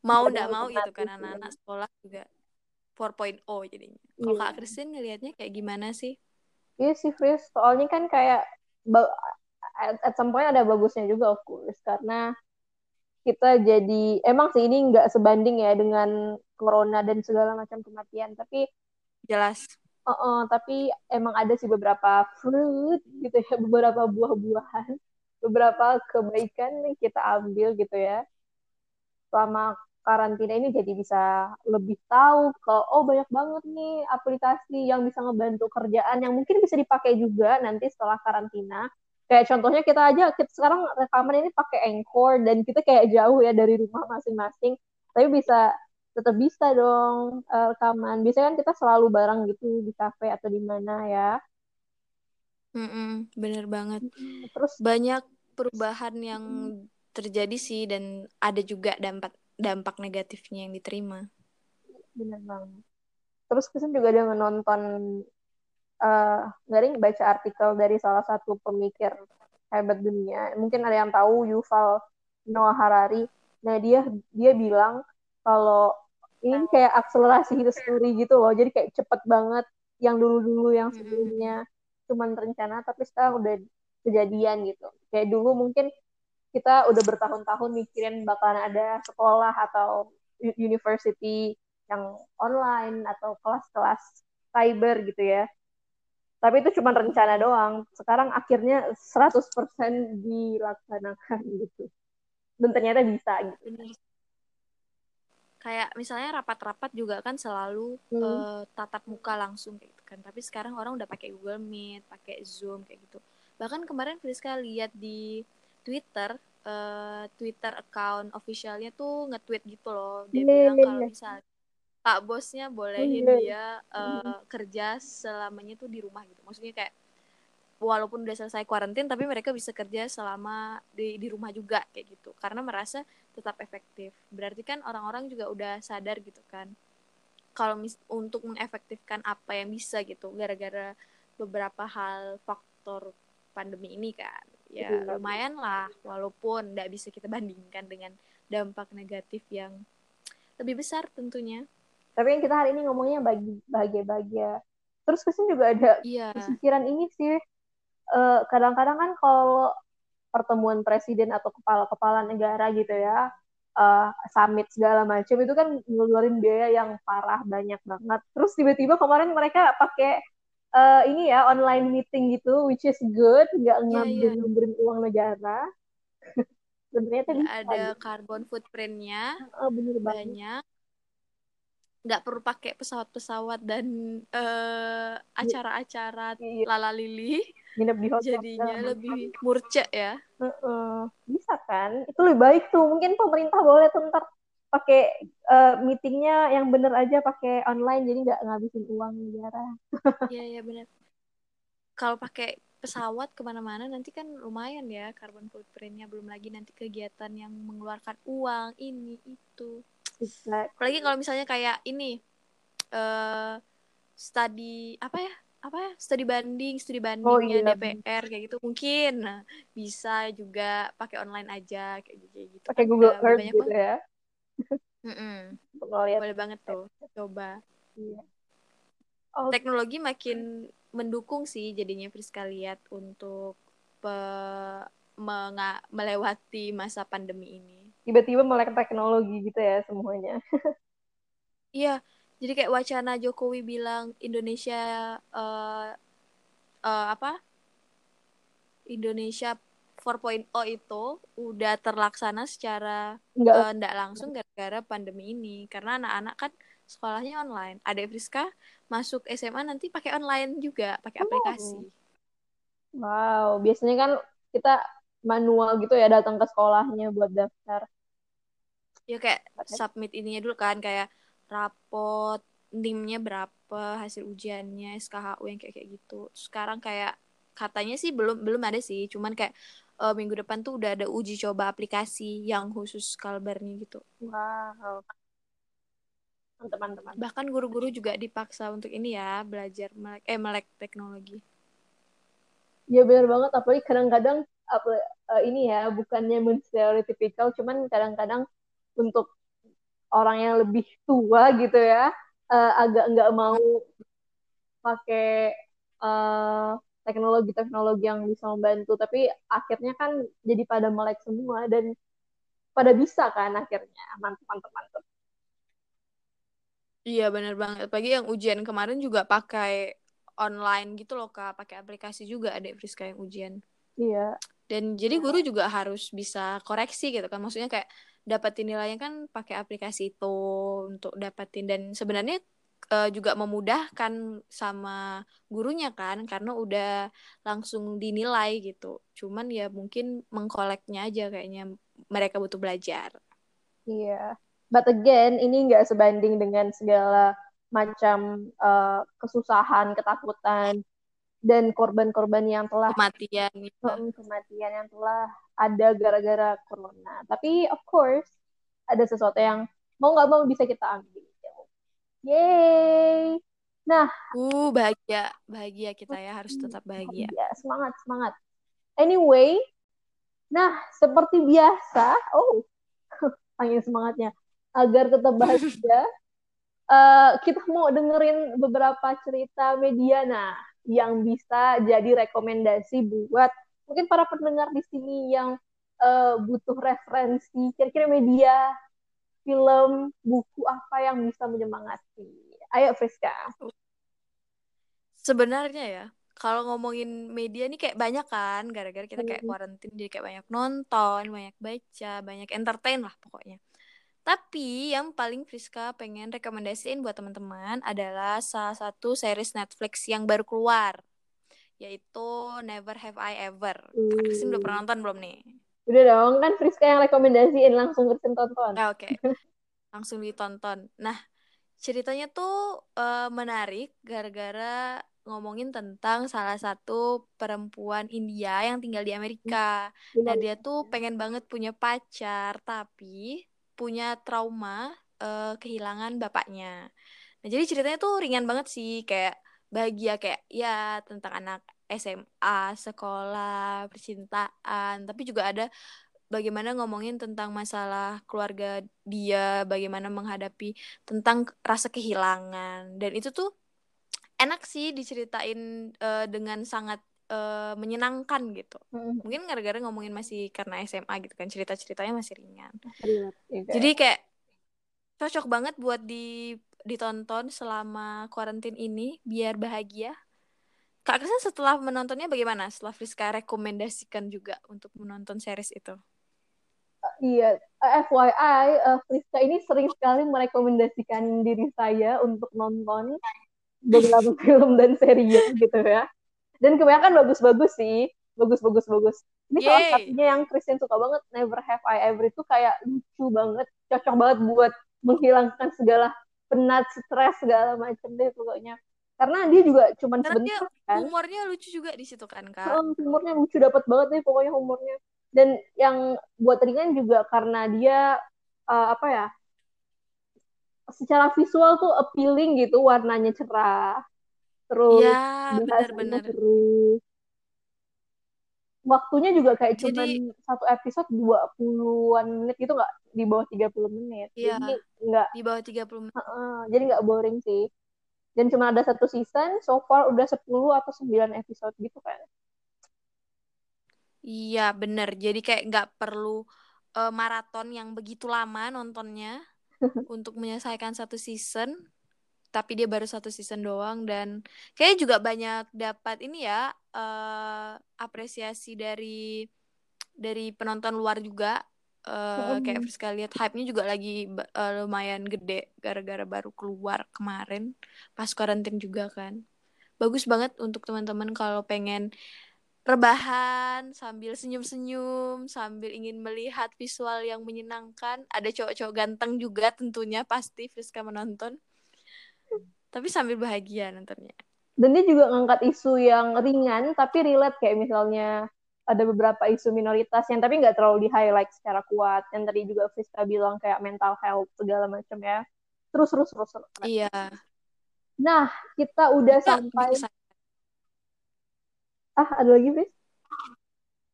mau Ada ndak mau gitu kan alternatif, anak-anak sekolah juga 4.0 jadinya kalau Iya. kak Christine ngelihatnya kayak gimana sih Iya sih, Fris. Soalnya kan kayak at some point ada bagusnya juga, of course. Karena kita jadi, emang sih ini nggak sebanding ya dengan corona dan segala macam kematian. Tapi, jelas uh-uh, tapi emang ada sih beberapa fruit gitu ya, beberapa buah-buahan, beberapa kebaikan yang kita ambil gitu ya. Selama karantina ini jadi bisa lebih tahu kalau oh banyak banget nih aplikasi yang bisa ngebantu kerjaan yang mungkin bisa dipakai juga nanti setelah karantina. Kayak contohnya kita aja kita sekarang rekaman ini pakai Anchor dan kita kayak jauh ya dari rumah masing-masing, tapi bisa tetap bisa dong eh, rekaman. Biasanya kan kita selalu bareng gitu di kafe atau di mana ya. Mm-mm, bener banget Terus banyak perubahan yang terjadi sih dan ada juga dampak dampak negatifnya yang diterima bener banget. Terus Kristen juga ada nonton yang baca artikel dari salah satu pemikir hebat dunia. Mungkin ada yang tahu Yuval Noah Harari. Nah dia dia bilang kalau ini kayak akselerasi history gitu loh. Jadi kayak cepet banget yang dulu-dulu yang sebelumnya cuman rencana tapi sekarang udah kejadian gitu. Kayak dulu mungkin kita udah bertahun-tahun mikirin bakalan ada sekolah atau university yang online atau kelas-kelas cyber gitu ya. Tapi itu cuma rencana doang. Sekarang akhirnya 100% dilaksanakan gitu. Dan ternyata bisa gitu. Bener. Kayak misalnya rapat-rapat juga kan selalu Hmm. eh, tatap muka langsung kayak gitu kan. Tapi sekarang orang udah pakai Google Meet, pakai Zoom kayak gitu. Bahkan kemarin Friska lihat di Twitter, eh, Twitter account officialnya tuh nge-tweet gitu loh. Dia Iya, bilang iya, kalau iya. misalnya Pak bosnya bolehin Iya. dia eh, kerja selamanya tuh di rumah gitu. Maksudnya kayak walaupun udah selesai kuarantin tapi mereka bisa kerja selama di di rumah juga kayak gitu karena merasa tetap efektif berarti kan orang-orang juga udah sadar gitu kan kalau mis untuk mengefektifkan apa yang bisa gitu gara-gara beberapa hal faktor pandemi ini kan ya Iya. lumayan lah walaupun nggak bisa kita bandingkan dengan dampak negatif yang lebih besar tentunya Tapi yang kita hari ini ngomongnya bagi bahagia-bahagia. Terus Kristen juga ada iya pikiran ini sih. eh, Kadang-kadang kan kalau pertemuan presiden atau kepala-kepala negara gitu ya, eh, summit segala macam itu kan ngeluarin biaya yang parah banyak banget. Terus tiba-tiba kemarin mereka pakai eh, ini ya online meeting gitu, which is good, nggak Iya, ngambil-ngambilin uang negara. Dan ternyata Nggak bisa ada gitu. carbon footprintnya Eh, bener banget. banyak nggak perlu pakai pesawat-pesawat dan eh, acara-acara Iya, lala lili nginep di hotel jadinya macam. lebih murce ya Heeh. Bisa kan? Itu lebih baik tuh. Mungkin pemerintah boleh tuh ntar pakai eh, meetingnya yang bener aja pakai online jadi nggak ngabisin uang negara. iya iya benar kalau pakai pesawat ke mana-mana nanti kan lumayan ya carbon footprintnya belum lagi nanti kegiatan yang mengeluarkan uang ini itu Exact. apalagi kalau misalnya kayak ini eh study apa ya? Apa? Ya studi banding studi Oh bandingnya iya, DPR kayak gitu mungkin. Nah, bisa juga pakai online aja kayak gitu gitu. Pakai Google Earth banyak gitu banget. ya. Untuk ngeliat. boleh banget tuh coba. Iya. Oh, teknologi makin mendukung sih jadinya Friska lihat untuk pe- menga- melewati masa pandemi ini tiba-tiba melek teknologi gitu ya semuanya. iya jadi kayak wacana Jokowi bilang Indonesia eh eh, apa Indonesia 4.0 itu udah terlaksana secara Nggak eh, nggak langsung gara-gara pandemi ini karena anak-anak kan sekolahnya online. Ada Friska masuk SMA nanti pakai online juga, pakai Oh. aplikasi. Wow, biasanya kan kita manual gitu ya datang ke sekolahnya buat daftar. Ya kayak submit ininya dulu kan kayak rapot NIM-nya berapa, hasil ujiannya, SKHU yang kayak kayak gitu. Sekarang kayak katanya sih belum belum ada sih, cuman kayak eh, minggu depan tuh udah ada uji coba aplikasi yang khusus kalbarnya gitu. Wow. Mantap. Bahkan guru-guru juga dipaksa untuk ini ya, belajar melek eh melek teknologi. Ya benar banget, apalagi kadang-kadang apa eh, ini ya bukannya menstereotipikal, cuman kadang-kadang untuk orang yang lebih tua gitu ya eh, agak nggak mau pakai eh, teknologi-teknologi yang bisa membantu, tapi akhirnya kan jadi pada melek semua dan pada bisa kan akhirnya mantap mantap mantap. Iya bener banget. Apalagi yang ujian kemarin juga pakai online gitu loh kak, pakai aplikasi juga ada Friska yang ujian. Iya, Dan jadi guru juga harus bisa koreksi gitu kan. Maksudnya kayak dapetin nilainya kan pakai aplikasi itu untuk dapetin dan sebenarnya eh, juga memudahkan sama gurunya kan karena udah langsung dinilai gitu. Cuman ya mungkin mengkoleknya aja kayaknya mereka butuh belajar. iya. But again, ini nggak sebanding dengan segala macam eh, kesusahan, ketakutan, dan korban-korban yang telah Kematian gitu. Kematian yang telah ada gara-gara corona. Tapi of course ada sesuatu yang mau nggak mau bisa kita ambil. Yeay. Nah, Uh, bahagia, bahagia kita ya harus tetap bahagia. ya, semangat, semangat. Anyway, nah seperti biasa, oh, angin semangatnya. Agar tetap bahagia, eh, kita mau dengerin beberapa cerita media, nah, yang bisa jadi rekomendasi buat mungkin para pendengar di sini yang eh, butuh referensi, kira-kira media, film, buku apa yang bisa menyemangati. Ayo, Friska. Sebenarnya ya, kalau ngomongin media nih kayak banyak kan, gara-gara kita kayak kuarantin jadi kayak banyak nonton, banyak baca, banyak entertain lah pokoknya. Tapi yang paling Friska pengen rekomendasiin buat teman-teman adalah salah satu series Netflix yang baru keluar, yaitu Never Have I Ever. Kak Kristin udah pernah nonton belum nih? Udah dong, kan Friska yang rekomendasiin langsung Kristen tonton. Ah, Oke, langsung ditonton. Nah, ceritanya tuh eh, menarik gara-gara ngomongin tentang salah satu perempuan India yang tinggal di Amerika. Benar. Nah, dia tuh pengen banget punya pacar, tapi punya trauma eh, kehilangan bapaknya. Nah, jadi ceritanya tuh ringan banget sih, kayak bahagia kayak ya tentang anak SMA, sekolah, percintaan, tapi juga ada bagaimana ngomongin tentang masalah keluarga dia, bagaimana menghadapi tentang rasa kehilangan. Dan itu tuh enak sih diceritain eh, dengan sangat eh, menyenangkan gitu. Mhm. Mungkin gara-gara ngomongin masih karena SMA gitu kan, cerita-ceritanya masih ringan. Relate juga. Jadi kayak cocok banget buat di ditonton selama karantin ini biar bahagia. Kak Kristen setelah menontonnya bagaimana? Setelah Friska rekomendasikan juga untuk menonton series itu. Iya, eh, FYI, eh, Friska ini sering sekali merekomendasikan diri saya untuk nonton beberapa film dan serial gitu ya. Dan kebanyakan bagus-bagus sih, bagus-bagus bagus. Ini salah Yeay. satunya yang Christian suka banget, Never Have I Ever itu kayak lucu banget, cocok banget buat menghilangkan segala penat, stres segala macam deh pokoknya. Karena dia juga cuman Karena dia sebentar kan. humornya lucu juga di situ kan, Kak. Oh, humornya lucu dapat banget nih pokoknya humornya. Dan yang buat ringan juga karena dia eh, apa ya? Secara visual tuh appealing gitu, warnanya cerah. Terus Ya, bahasanya benar-benar. seru. Waktunya juga kayak Jadi- cuman satu episode 20-an menit gitu nggak di bawah 30 menit. Iya. Jadi nggak Di bawah 30 menit. Heeh, jadi nggak boring sih. Dan cuma ada satu season, so far udah 10 atau 9 episode gitu kan. Iya, bener. Jadi kayak nggak perlu eh, maraton yang begitu lama nontonnya untuk menyelesaikan satu season. Tapi dia baru satu season doang dan kayaknya juga banyak dapat ini ya eh, apresiasi dari dari penonton luar juga. Eh, kayak. Friska lihat hype-nya juga lagi eh, lumayan gede gara-gara baru keluar kemarin pas karantin juga kan. Bagus banget untuk teman-teman kalau pengen rebahan sambil senyum-senyum sambil ingin melihat visual yang menyenangkan ada cowok-cowok ganteng juga tentunya pasti Friska menonton tapi sambil bahagia nontonnya Dan dia juga ngangkat isu yang ringan tapi relate kayak misalnya ada beberapa isu minoritas yang tapi nggak terlalu di highlight secara kuat. Yang tadi juga Friska bilang kayak mental health segala macam ya. Terus terus terus. terus. iya Nah kita udah Itu sampai saya- ah ada lagi Fris?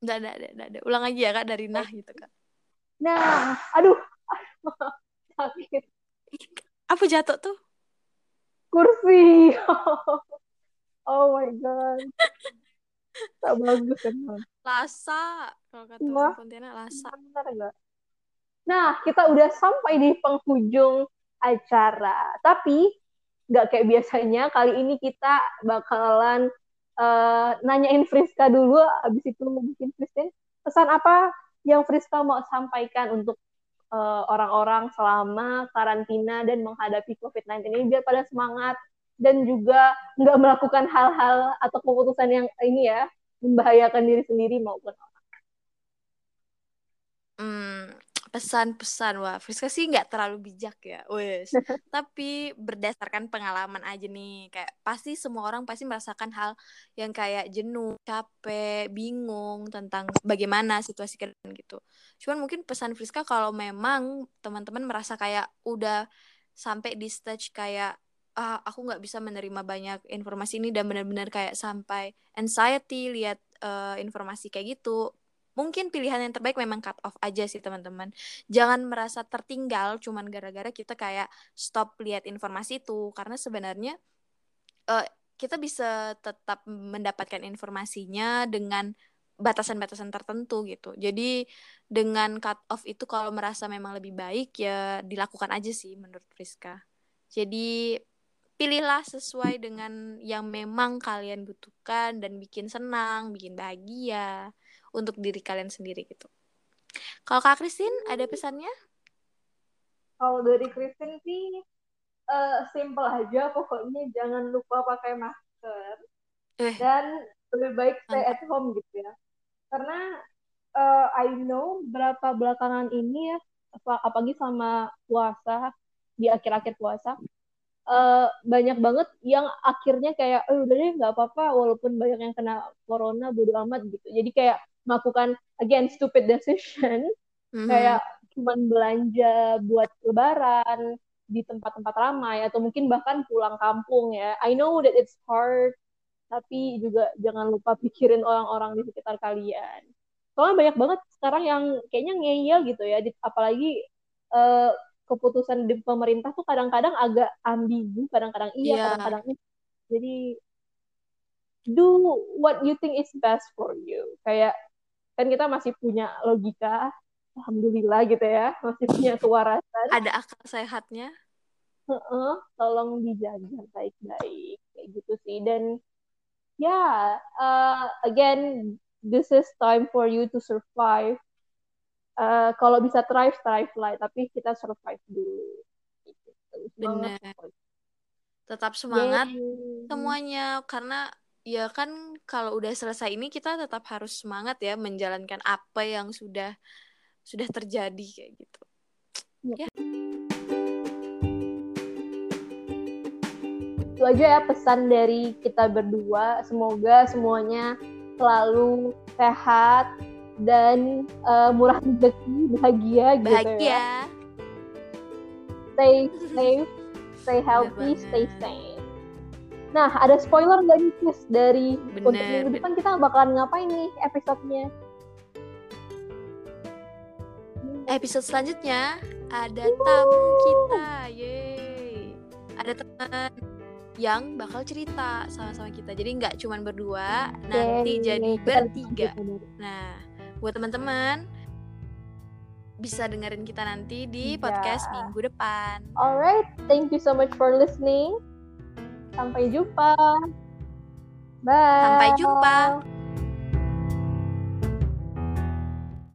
nggak ada, ada, ada, ada. ulang aja ya kak dari nah gitu kak Nah aduh sakit apa jatuh tuh kursi. oh my god. Tak bagus kan. lasa kalau kata Wah. orang Pontianak lasa Benar nggak? Nah, kita udah sampai di penghujung acara. Tapi nggak kayak biasanya, kali ini kita bakalan eh, nanyain Friska dulu, abis itu mungkin Kristen pesan apa yang Friska mau sampaikan untuk eh, orang-orang selama karantina dan menghadapi COVID-19 ini biar pada semangat dan juga nggak melakukan hal-hal atau keputusan yang ini ya membahayakan diri sendiri maupun Hmm, pesan-pesan. Wah Friska sih nggak terlalu bijak ya wes. Tapi berdasarkan pengalaman aja nih kayak pasti semua orang pasti merasakan hal yang kayak jenuh capek bingung tentang bagaimana situasi depan gitu. Cuman mungkin pesan Friska kalau memang teman-teman merasa kayak udah sampai di stage kayak ah aku nggak bisa menerima banyak informasi ini dan benar-benar kayak sampai anxiety lihat eh, informasi kayak gitu mungkin pilihan yang terbaik memang cut off aja sih teman-teman. Jangan merasa tertinggal cuman gara-gara kita kayak stop lihat informasi itu. Karena sebenarnya eh, kita bisa tetap mendapatkan informasinya dengan batasan-batasan tertentu gitu. Jadi dengan cut off itu kalau merasa memang lebih baik ya dilakukan aja sih menurut Friska jadi pilihlah sesuai dengan yang memang kalian butuhkan dan bikin senang bikin bahagia untuk diri kalian sendiri gitu. Kalau Kak Christine ada pesannya? Kalau dari Kristen sih eh, simple aja, pokoknya jangan lupa pakai masker Eh. dan lebih baik stay at home gitu ya. Karena eh, I know berapa belakangan ini ya, apa apalagi sama puasa di akhir-akhir puasa, uh, banyak banget yang akhirnya kayak oh udah deh nggak apa-apa walaupun banyak yang kena corona bodo amat gitu jadi kayak melakukan again stupid decision mm-hmm. kayak cuman belanja buat lebaran di tempat-tempat ramai atau mungkin bahkan pulang kampung ya I know that it's hard tapi juga jangan lupa pikirin orang-orang di sekitar kalian soalnya banyak banget sekarang yang kayaknya ngeyel gitu ya apalagi uh, keputusan di pemerintah tuh kadang-kadang agak ambigu, kadang-kadang iya, yeah. kadang-kadang. Jadi do what you think is best for you. Kayak kan kita masih punya logika, alhamdulillah gitu ya, masih punya kewarasan. Ada akal sehatnya. Uh-uh, tolong dijaga baik-baik kayak gitu sih. Dan ya, yeah, uh, again, this is time for you to survive uh, kalau bisa thrive thrive lah tapi kita survive dulu gitu. benar tetap semangat Yay. semuanya karena ya kan kalau udah selesai ini kita tetap harus semangat ya menjalankan apa yang sudah sudah terjadi kayak gitu ya, ya. itu aja ya pesan dari kita berdua semoga semuanya selalu sehat dan uh, murah rezeki bahagia, bahagia gitu ya. Stay safe, stay healthy, stay sane. Nah, ada spoiler nggak nih Chris dari bener, untuk minggu depan kita bakalan ngapain nih episodenya? Episode selanjutnya ada tamu kita, yeay. Ada teman yang bakal cerita sama-sama kita. Jadi nggak cuma berdua, nanti jadi bertiga. Nah, buat teman-teman bisa dengerin kita nanti di iya. podcast yeah. minggu depan. Alright, thank you so much for listening. Sampai jumpa. Bye. Sampai jumpa.